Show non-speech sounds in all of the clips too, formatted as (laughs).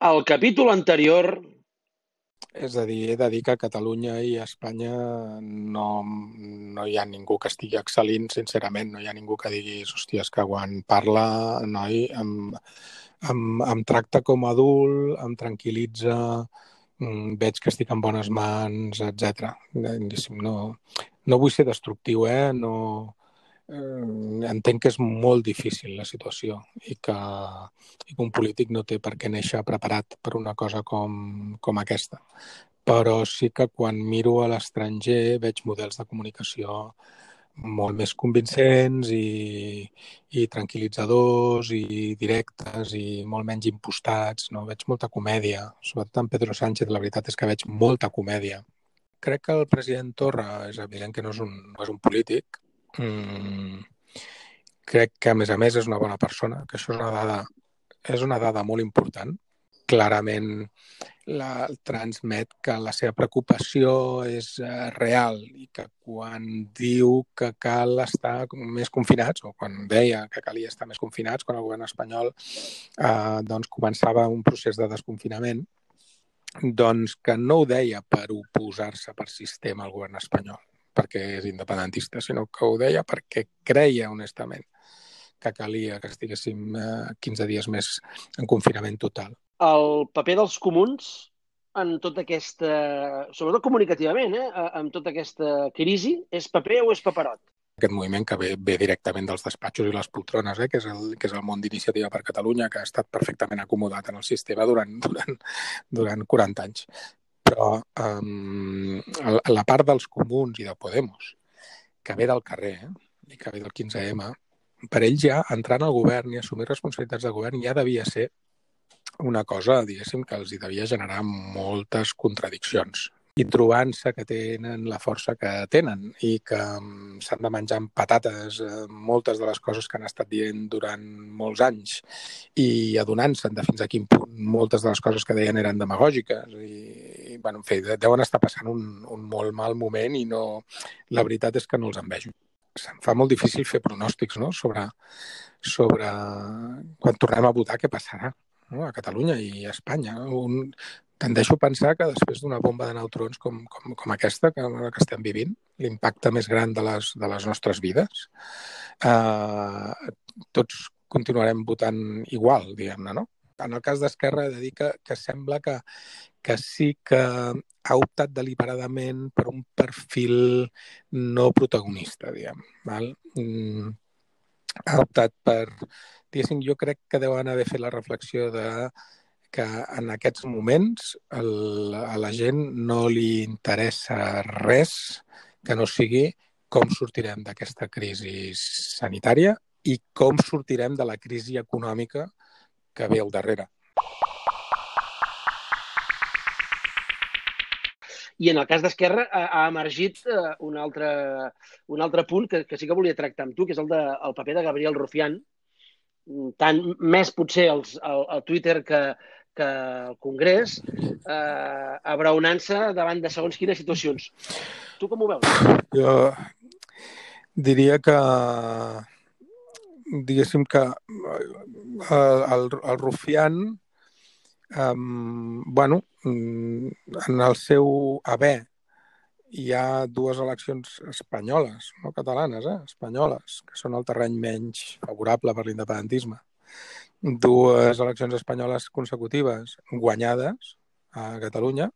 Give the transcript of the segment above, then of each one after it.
Al capítol anterior és a dir, he de dir que a Catalunya i a Espanya no, no hi ha ningú que estigui excel·lint, sincerament. No hi ha ningú que digui, hòstia, és que quan parla, noi, em, em, em tracta com a adult, em tranquil·litza, mm, veig que estic en bones mans, etc. No, no vull ser destructiu, eh? No, entenc que és molt difícil la situació i que, i que un polític no té per què néixer preparat per una cosa com, com aquesta. Però sí que quan miro a l'estranger veig models de comunicació molt més convincents i, i tranquil·litzadors i directes i molt menys impostats. No? Veig molta comèdia, sobretot en Pedro Sánchez, la veritat és que veig molta comèdia. Crec que el president Torra és evident que no és un, no és un polític, Mm, crec que, a més a més, és una bona persona, que això és una dada, és una dada molt important. Clarament la, transmet que la seva preocupació és uh, real i que quan diu que cal estar més confinats, o quan deia que calia estar més confinats, quan el govern espanyol uh, doncs començava un procés de desconfinament, doncs que no ho deia per oposar-se per sistema al govern espanyol, perquè és independentista, sinó que ho deia perquè creia honestament que calia que estiguéssim eh, 15 dies més en confinament total. El paper dels comuns en tota aquesta, sobretot comunicativament, eh, en tota aquesta crisi, és paper o és paperot? Aquest moviment que ve, ve directament dels despatxos i les poltrones, eh, que, és el, que és el món d'iniciativa per Catalunya, que ha estat perfectament acomodat en el sistema durant, durant, durant 40 anys però um, la part dels comuns i de Podemos, que ve del carrer eh, i que ve del 15M, per ells ja entrant al govern i assumir responsabilitats de govern ja devia ser una cosa, diguéssim, que els hi devia generar moltes contradiccions i trobant-se que tenen la força que tenen i que mm, s'han de menjar amb patates eh, moltes de les coses que han estat dient durant molts anys i adonant-se'n de fins a quin punt moltes de les coses que deien eren demagògiques i, i bueno, en fi, deuen estar passant un, un molt mal moment i no, la veritat és que no els envejo. Se'm fa molt difícil fer pronòstics no? sobre, sobre quan tornem a votar què passarà no? a Catalunya i a Espanya. Un, tendeixo a pensar que després d'una bomba de neutrons com, com, com aquesta que, que estem vivint, l'impacte més gran de les, de les nostres vides, eh, tots continuarem votant igual, diguem-ne, no? En el cas d'Esquerra he de dir que, que sembla que, que sí que ha optat deliberadament per un perfil no protagonista, diguem. Val? Mm, ha optat per... Diguéssim, jo crec que deuen haver fet la reflexió de que en aquests moments el, a la gent no li interessa res que no sigui com sortirem d'aquesta crisi sanitària i com sortirem de la crisi econòmica que ve al darrere. I en el cas d'Esquerra ha, ha emergit uh, un, altre, un altre punt que, que sí que volia tractar amb tu, que és el, de, el paper de Gabriel Rufián, tant més potser els, el, el Twitter que, que el Congrés eh, abraonant-se davant de segons quines situacions. Tu com ho veus? Jo diria que diguéssim que eh, el, el, el Rufián um, bueno, en el seu haver hi ha dues eleccions espanyoles, no catalanes, eh? espanyoles, que són el terreny menys favorable per l'independentisme dues eleccions espanyoles consecutives guanyades a Catalunya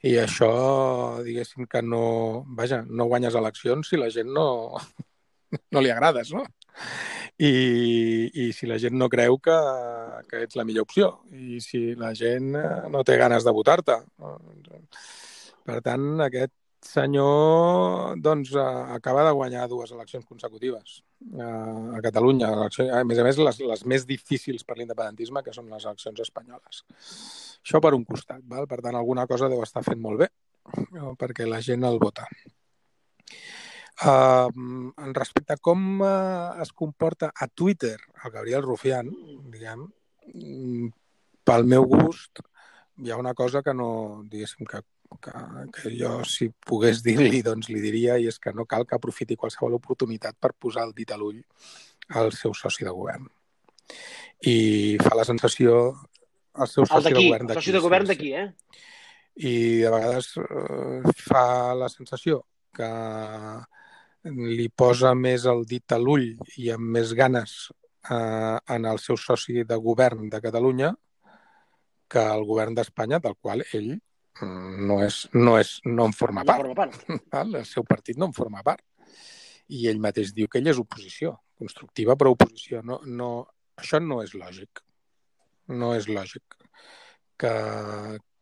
i això, diguéssim que no... Vaja, no guanyes eleccions si la gent no, (laughs) no li agrades, no? I, i si la gent no creu que, que ets la millor opció i si la gent no té ganes de votar-te. Per tant, aquest senyor doncs, acaba de guanyar dues eleccions consecutives a, a Catalunya. A més a més, les, les més difícils per l'independentisme, que són les eleccions espanyoles. Això per un costat. Val? Per tant, alguna cosa deu estar fent molt bé perquè la gent el vota. Uh, en respecte a com uh, es comporta a Twitter el Gabriel Rufián, diguem, pel meu gust, hi ha una cosa que no, diguéssim, que que, que jo, si pogués dir-li, doncs li diria, i és que no cal que aprofiti qualsevol oportunitat per posar el dit a l'ull al seu soci de govern. I fa la sensació el seu soci de govern d'aquí. El soci de govern d'aquí, eh? I de vegades eh, fa la sensació que li posa més el dit a l'ull i amb més ganes eh, en el seu soci de govern de Catalunya que el govern d'Espanya, del qual ell no, és, no, és, no en forma no part. Forma part. (laughs) El seu partit no en forma part. I ell mateix diu que ell és oposició, constructiva però oposició. No, no, això no és lògic. No és lògic que,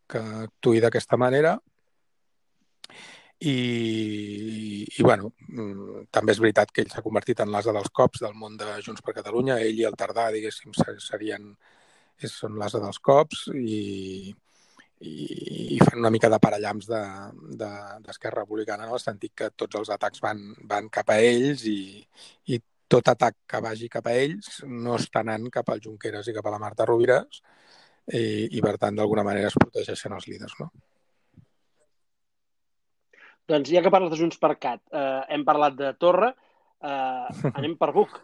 que actuï d'aquesta manera i, i bueno, mm, també és veritat que ell s'ha convertit en l'asa dels cops del món de Junts per Catalunya. Ell i el Tardà, diguéssim, serien, són l'asa dels cops i, i, i fan una mica de parellams d'Esquerra de, de, Republicana en el sentit que tots els atacs van, van cap a ells i, i tot atac que vagi cap a ells no està anant cap al Junqueras i cap a la Marta Rovires i, i per tant, d'alguna manera es protegeixen els líders, no? Doncs ja que parles de Junts per Cat, eh, hem parlat de Torra, eh, (laughs) anem per Buc.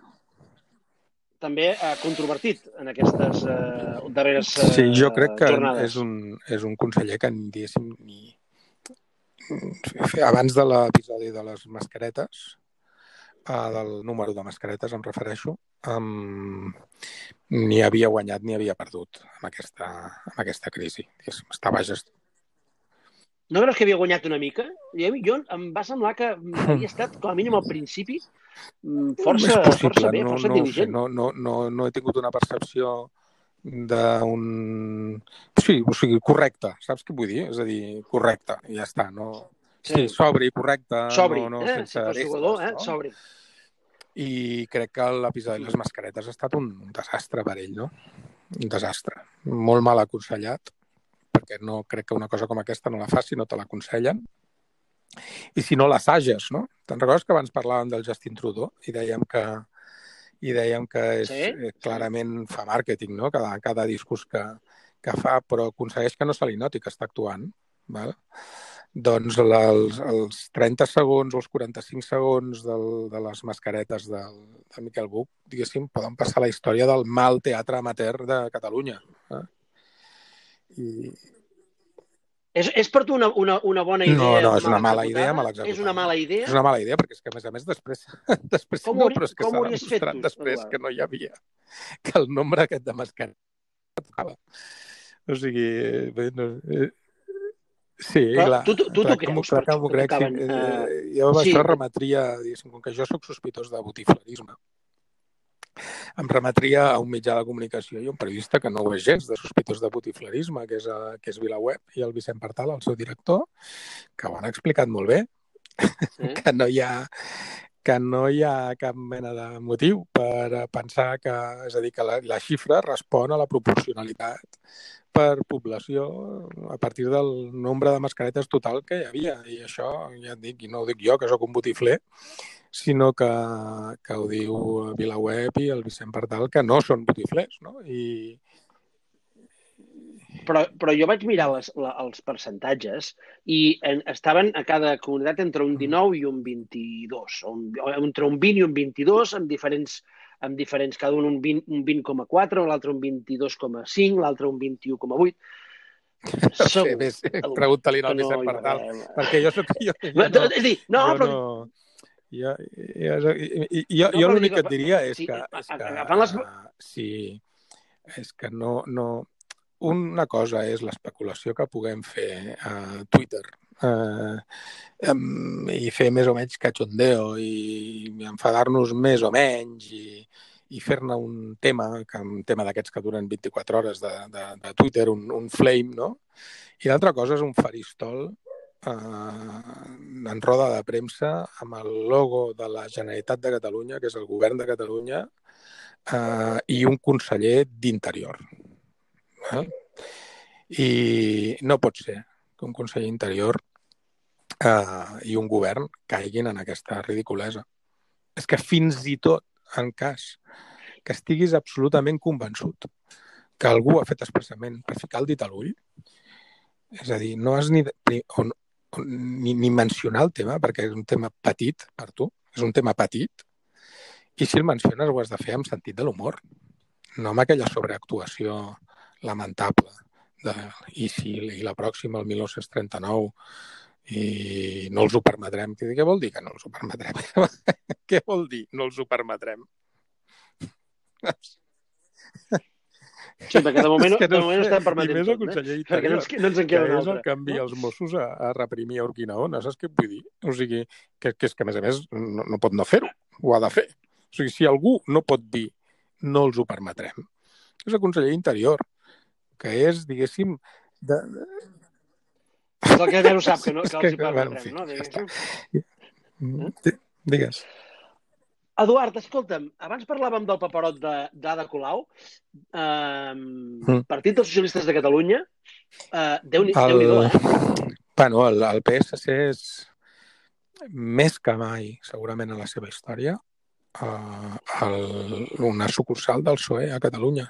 També eh, controvertit en aquestes eh, darreres eh, Sí, jo crec que jornades. és un, és un conseller que, diguéssim, ni... abans de l'episodi de les mascaretes, eh, del número de mascaretes em refereixo, um, ni havia guanyat ni havia perdut en aquesta, en aquesta crisi. Estava gest... No creus que havia guanyat una mica? Jo, em va semblar que havia estat, com a mínim al principi, força, és possible. força bé, no, força no, intel·ligent. No, no, no, no he tingut una percepció d'un... Sí, o sigui, correcte, saps què vull dir? És a dir, correcte, i ja està, no... Sí, sí sobri, correcte. Sobri, no, no, eh? sense si fos jugador, eh? No? Sobri. I crec que l'episodi de les mascaretes ha estat un desastre per ell, no? Un desastre. Molt mal aconsellat, perquè no crec que una cosa com aquesta no la faci, no te l'aconsellen. I si no, l'assages, no? Te'n recordes que abans parlàvem del Justin Trudeau i dèiem que i dèiem que és, sí? Eh, clarament fa màrqueting, no? Cada, cada discurs que, que fa, però aconsegueix que no se li noti que està actuant. Val? Doncs els, els 30 segons o els 45 segons del, de les mascaretes del, de Miquel Buch, diguéssim, poden passar la història del mal teatre amateur de Catalunya. Eh? I... És, és per tu una, una, una bona idea? No, no, és una mala idea mal executada. És una mala idea? És una mala idea, perquè és que, a més a més, després, (laughs) després com no, però és que s'ha demostrat després que no hi havia, que el nombre aquest de mascaretes tocava. O sigui, bé, no, eh, Sí, Però clar. Tu, tu, tu clar, creus? Clar que m'ho crec. Sí. uh... Jo sí. això remetria, diguéssim, com que jo sóc sospitós de botiflerisme, em remetria a un mitjà de comunicació i un periodista que no ho és gens de sospitós de botiflerisme, que és, a, que és Vilaweb, i el Vicent Partal, el seu director, que ho han explicat molt bé, Sí. (laughs) que no hi ha que no hi ha cap mena de motiu per pensar que, és a dir, que la, la xifra respon a la proporcionalitat per població a partir del nombre de mascaretes total que hi havia. I això, ja et dic, i no ho dic jo, que sóc un botifler, sinó que, que ho diu Vilaweb i el Vicent Partal, que no són botiflers, no? I, però, però jo vaig mirar les, la, els percentatges i en, estaven a cada comunitat entre un 19 i un 22, o, un, entre un 20 i un 22, amb diferents, amb diferents cada un un 20,4, un 20 l'altre un 22,5, l'altre un 21,8. No sé, bé, sí, pregunta-li al Vicent no, Pardal, eh, perquè jo soc... Jo, jo no, és dir, no, jo però... No, jo, jo, jo, jo, jo no, l'únic que et diria és sí, que... És que les... Sí, és que no, no, una cosa és l'especulació que puguem fer a Twitter eh, i fer més o menys cachondeo i enfadar-nos més o menys i, i fer-ne un tema, que un tema d'aquests que duren 24 hores de, de, de Twitter, un, un flame, no? I l'altra cosa és un faristol eh, en roda de premsa amb el logo de la Generalitat de Catalunya, que és el govern de Catalunya, eh, i un conseller d'Interior. Eh? I no pot ser que un conseller interior eh, i un govern caiguin en aquesta ridiculesa. És que fins i tot en cas que estiguis absolutament convençut que algú ha fet expressament per ficar el dit a l'ull, és a dir, no has ni, ni, on, ni, ni mencionar el tema, perquè és un tema petit per tu, és un tema petit, i si el menciones ho has de fer amb sentit de l'humor, no amb aquella sobreactuació lamentable. De, i, si, I la pròxima, el 1939, i no els ho permetrem. Què vol dir que no els ho permetrem? (laughs) Què vol dir no els ho permetrem? Sí, perquè de (laughs) moment, de moment no estem permetent I més el tot, eh? Perquè no ens, no ens en queda que un és altre. el que envia els Mossos a, a reprimir a Urquinaona, saps què vull dir? O sigui, que, que és que, a més a més, no, no pot no fer-ho, ho ha de fer. O sigui, si algú no pot dir no els ho permetrem, és el conseller Interior, que és, diguéssim, de... El ho sap, que, no, (laughs) que, els hi bueno, permetrem, en fi, no? ja Diguéssim. Mm, Digues. Eduard, escolta'm, abans parlàvem del paperot de- d'Ada Colau, eh, Mm. Partit dels Socialistes de Catalunya, eh, Déu-n'hi El... Déu eh? Bueno, el, el PSC és més que mai, segurament en la seva història, uh, el, una sucursal del PSOE a Catalunya.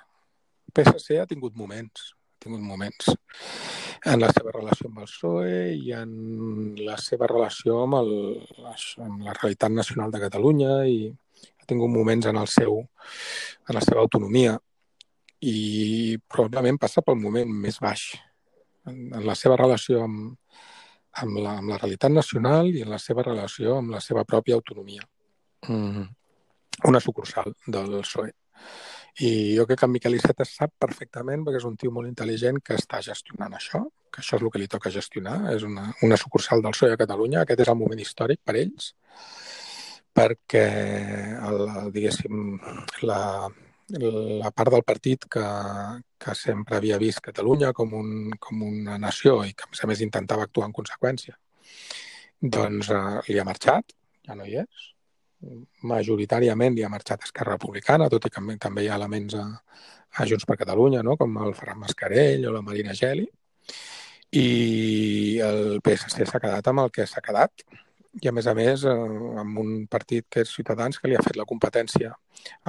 El PSC ha tingut moments, ha tingut moments en la seva relació amb el PSOE i en la seva relació amb, el, amb la realitat nacional de Catalunya i ha tingut moments en el seu en la seva autonomia i probablement passa pel moment més baix en, en la seva relació amb, amb, la, amb la realitat nacional i en la seva relació amb la seva pròpia autonomia. Mm. Una sucursal del PSOE. I jo crec que en Miquel Iceta sap perfectament, perquè és un tio molt intel·ligent que està gestionant això, que això és el que li toca gestionar, és una, una sucursal del PSOE a Catalunya. Aquest és el moment històric per ells, perquè, el, diguéssim, la, la part del partit que, que sempre havia vist Catalunya com, un, com una nació i que, a més a més, intentava actuar en conseqüència, doncs eh, li ha marxat, ja no hi és. Majoritàriament li ha marxat Esquerra Republicana, tot i que també hi ha elements a, a Junts per Catalunya, no? com el Ferran Mascarell o la Marina Geli, i el PSC s'ha quedat amb el que s'ha quedat, i a més a més eh, amb un partit que és Ciutadans que li ha fet la competència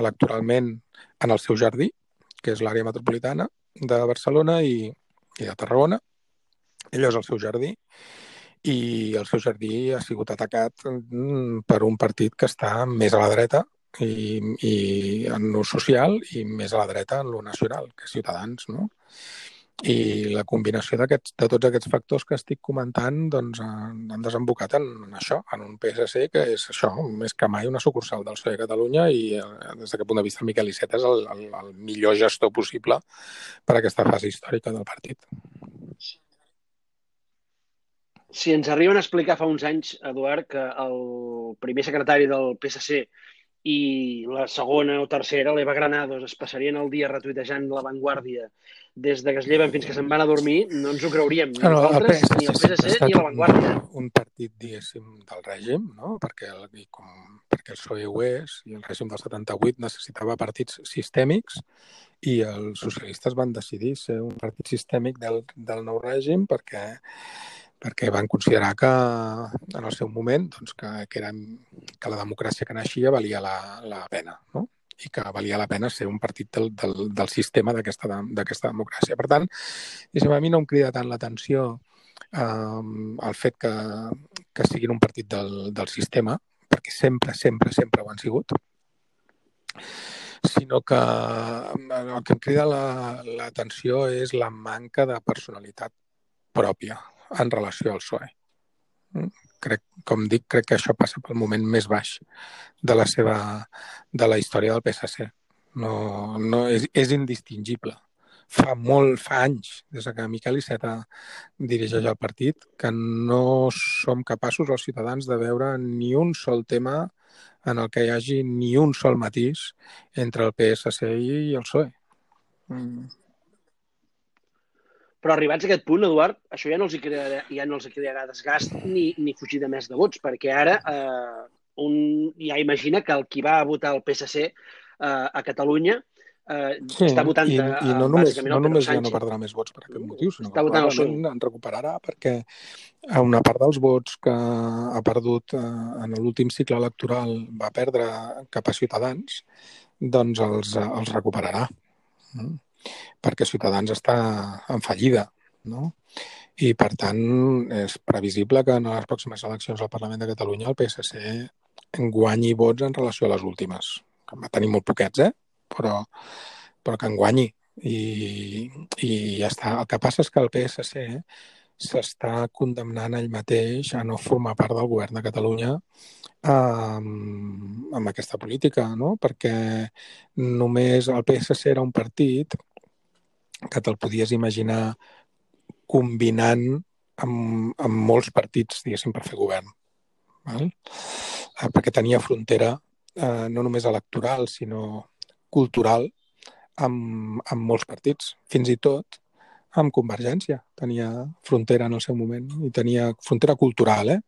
electoralment en el seu jardí, que és l'àrea metropolitana de Barcelona i, i de Tarragona. Allò és el seu jardí i el seu jardí ha sigut atacat mm, per un partit que està més a la dreta i, i en l'ús social i més a la dreta en l'ús nacional, que Ciutadans, no? I la combinació de tots aquests factors que estic comentant doncs, han, desembocat en, en això, en un PSC que és això, més que mai una sucursal del PSOE de Catalunya i eh, des d'aquest punt de vista el Miquel Iceta és el, el, el millor gestor possible per a aquesta fase històrica del partit. Si ens arriben a explicar fa uns anys, Eduard, que el primer secretari del PSC i la segona o tercera, l'Eva Granados, es passarien el dia retuitejant La Vanguardia des de que es lleven fins que se'n van a dormir, no ens ho creuríem. Ni No, el nosaltres, PSC ni el PSC, ni La Vanguardia. Un, un partit, diguéssim, del règim, no? perquè, el, com, perquè el PSOE ho és, i el règim del 78 necessitava partits sistèmics, i els socialistes van decidir ser un partit sistèmic del, del nou règim perquè perquè van considerar que en el seu moment doncs, que, que, eren, que la democràcia que naixia valia la, la pena, no? i que valia la pena ser un partit del, del, del sistema d'aquesta democràcia. Per tant, a mi no em crida tant l'atenció eh, el fet que, que siguin un partit del, del sistema, perquè sempre, sempre, sempre ho han sigut, sinó que el que em crida l'atenció la, és la manca de personalitat pròpia en relació al PSOE. Crec, com dic, crec que això passa pel moment més baix de la seva de la història del PSC. No, no, és, és indistingible. Fa molt, fa anys, des que Miquel Iceta dirigeix el partit, que no som capaços els ciutadans de veure ni un sol tema en el que hi hagi ni un sol matís entre el PSC i el PSOE. Mm. Però arribats a aquest punt, Eduard, això ja no els hi crearà, ja no els hi crearà desgast ni, ni fugir de més de vots, perquè ara eh, un ja imagina que el qui va votar el PSC eh, a Catalunya eh, sí, està votant i, a, i no només, no només ja no perdrà més vots per aquest motiu, sinó Està que probablement en recuperarà perquè una part dels vots que ha perdut eh, en l'últim cicle electoral va perdre cap a Ciutadans, doncs els, els recuperarà. Mm? Perquè Ciutadans està en fallida, no? I, per tant, és previsible que en les pròximes eleccions al Parlament de Catalunya el PSC guanyi vots en relació a les últimes. Que va tenir molt poquets, eh? Però, però que en guanyi. i, i ja està. El que passa és que el PSC s'està condemnant ell mateix a no formar part del govern de Catalunya amb, amb aquesta política, no? perquè només el PSC era un partit que te'l podies imaginar combinant amb, amb molts partits, diguéssim, per fer govern. Val? Eh, perquè tenia frontera eh, no només electoral, sinó cultural amb, amb molts partits. Fins i tot amb Convergència. Tenia frontera en el seu moment i tenia frontera cultural, eh?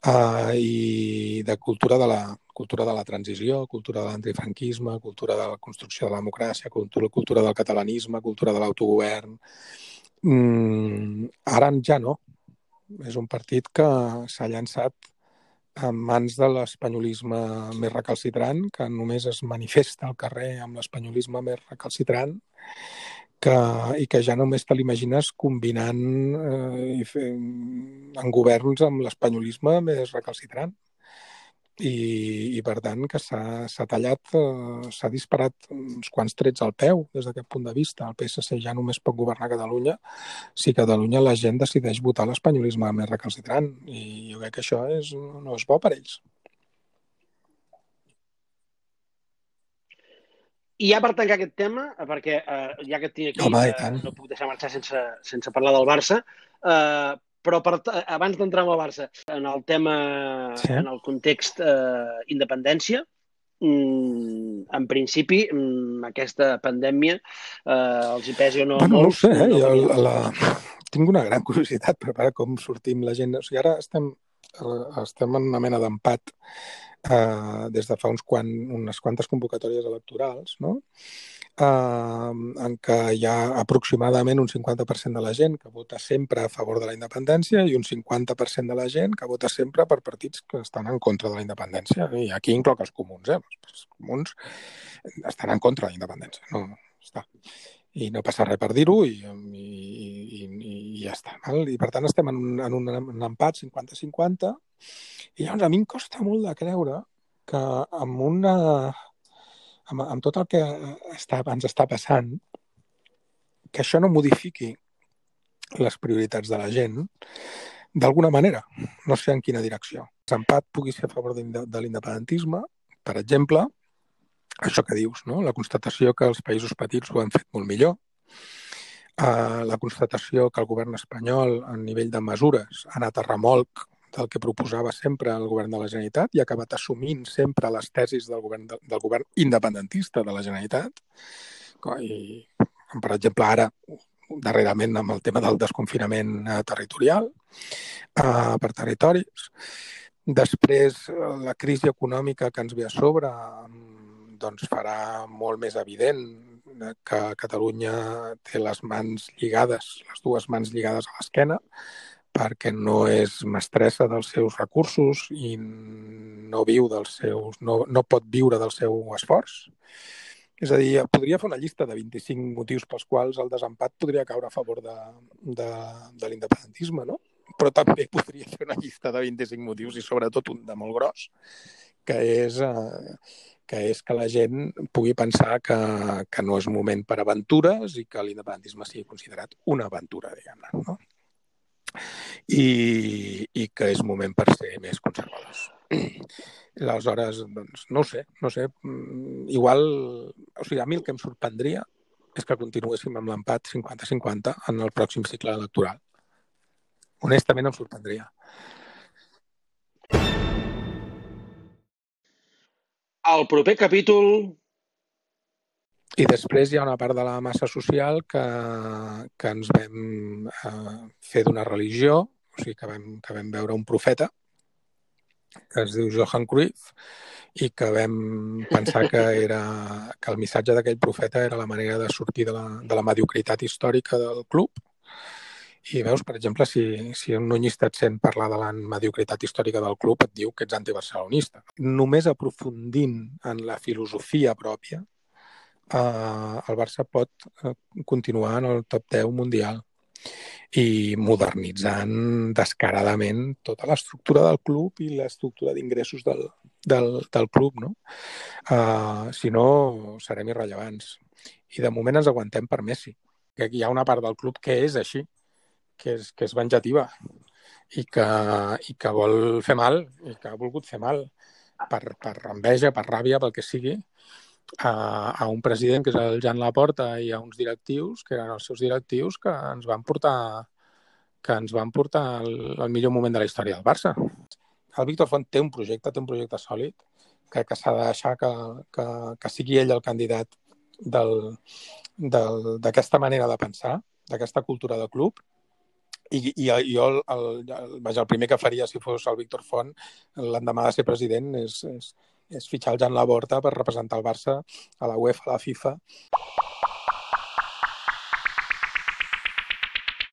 Uh, i de cultura de la cultura de la transició, cultura de l'antifranquisme, cultura de la construcció de la democràcia, cultura, cultura del catalanisme, cultura de l'autogovern. Mm, ara ja no. És un partit que s'ha llançat en mans de l'espanyolisme més recalcitrant, que només es manifesta al carrer amb l'espanyolisme més recalcitrant, que, i que ja només te l'imagines combinant eh, i fent, en governs amb l'espanyolisme més recalcitrant i, i per tant que s'ha tallat, eh, s'ha disparat uns quants trets al peu des d'aquest punt de vista. El PSC ja només pot governar Catalunya si Catalunya la gent decideix votar l'espanyolisme més recalcitrant i jo crec que això és, no és bo per ells. I ja per tancar aquest tema, perquè eh, ja que et tinc aquí, Home, eh, no puc deixar marxar sense, sense parlar del Barça, eh, però per, abans d'entrar en el Barça, en el tema, sí. en el context eh, independència, mm, en principi, mm, aquesta pandèmia eh, els hi pesi o no bueno, molts. No sé, eh? jo la, la... tinc una gran (laughs) curiositat per veure com sortim la gent. O sigui, ara estem, eh, estem en una mena d'empat eh, des de fa uns quan, unes quantes convocatòries electorals, no? eh, en què hi ha aproximadament un 50% de la gent que vota sempre a favor de la independència i un 50% de la gent que vota sempre per partits que estan en contra de la independència. I aquí incloc els comuns, eh? Els comuns estan en contra de la independència. No, està. I no passa res per dir-ho i, i, i, i ja està. Val? I per tant estem en un, en un, en empat 50-50 i llavors a mi em costa molt de creure que amb una amb, amb tot el que està, ens està passant, que això no modifiqui les prioritats de la gent d'alguna manera, no sé en quina direcció. L'empat pugui ser a favor de, de l'independentisme, per exemple, això que dius, no? la constatació que els països petits ho han fet molt millor, uh, la constatació que el govern espanyol, a nivell de mesures, ha anat a remolc del que proposava sempre el govern de la Generalitat i ha acabat assumint sempre les tesis del govern, de, del govern independentista de la Generalitat. I, per exemple, ara, darrerament, amb el tema del desconfinament eh, territorial eh, per territoris. Després, la crisi econòmica que ens ve a sobre doncs farà molt més evident que Catalunya té les mans lligades, les dues mans lligades a l'esquena, perquè no és mestressa dels seus recursos i no viu dels seus, no, no pot viure del seu esforç. És a dir, podria fer una llista de 25 motius pels quals el desempat podria caure a favor de, de, de l'independentisme, no? Però també (laughs) podria fer una llista de 25 motius i sobretot un de molt gros, que és, eh, que és que la gent pugui pensar que, que no és moment per aventures i que l'independentisme sigui considerat una aventura, diguem-ne. No? i, i que és moment per ser més conservadors. (clears throat) Aleshores, doncs, no sé, no sé. Mm, igual, o sigui, a mi el que em sorprendria és que continuéssim amb l'empat 50-50 en el pròxim cicle electoral. Honestament, em sorprendria. El proper capítol i després hi ha una part de la massa social que, que ens vam eh, fer d'una religió, o sigui, que vam, que vam veure un profeta que es diu Johan Cruyff i que vam pensar que, era, que el missatge d'aquell profeta era la manera de sortir de la, de la mediocritat històrica del club. I veus, per exemple, si, si un nunyista et sent parlar de la mediocritat històrica del club, et diu que ets antibarcelonista. Només aprofundint en la filosofia pròpia, eh, el Barça pot eh, continuar en el top 10 mundial i modernitzant descaradament tota l'estructura del club i l'estructura d'ingressos del, del, del club. No? Uh, si no, serem irrellevants. i de moment ens aguantem per Messi. Que hi ha una part del club que és així, que és, que és venjativa i que, i que vol fer mal i que ha volgut fer mal per, per enveja, per ràbia, pel que sigui, a, a un president que és el Jan Laporta i a uns directius que eren els seus directius que ens van portar que ens van portar al, al millor moment de la història del Barça. El Víctor Font té un projecte, té un projecte sòlid, crec que s'ha de deixar que, que, que sigui ell el candidat d'aquesta manera de pensar, d'aquesta cultura de club, i, i jo el, el, vaja, el primer que faria si fos el Víctor Font l'endemà de ser president és, és, és fitxar el Jan Laborta per representar el Barça a la UEFA, a la FIFA.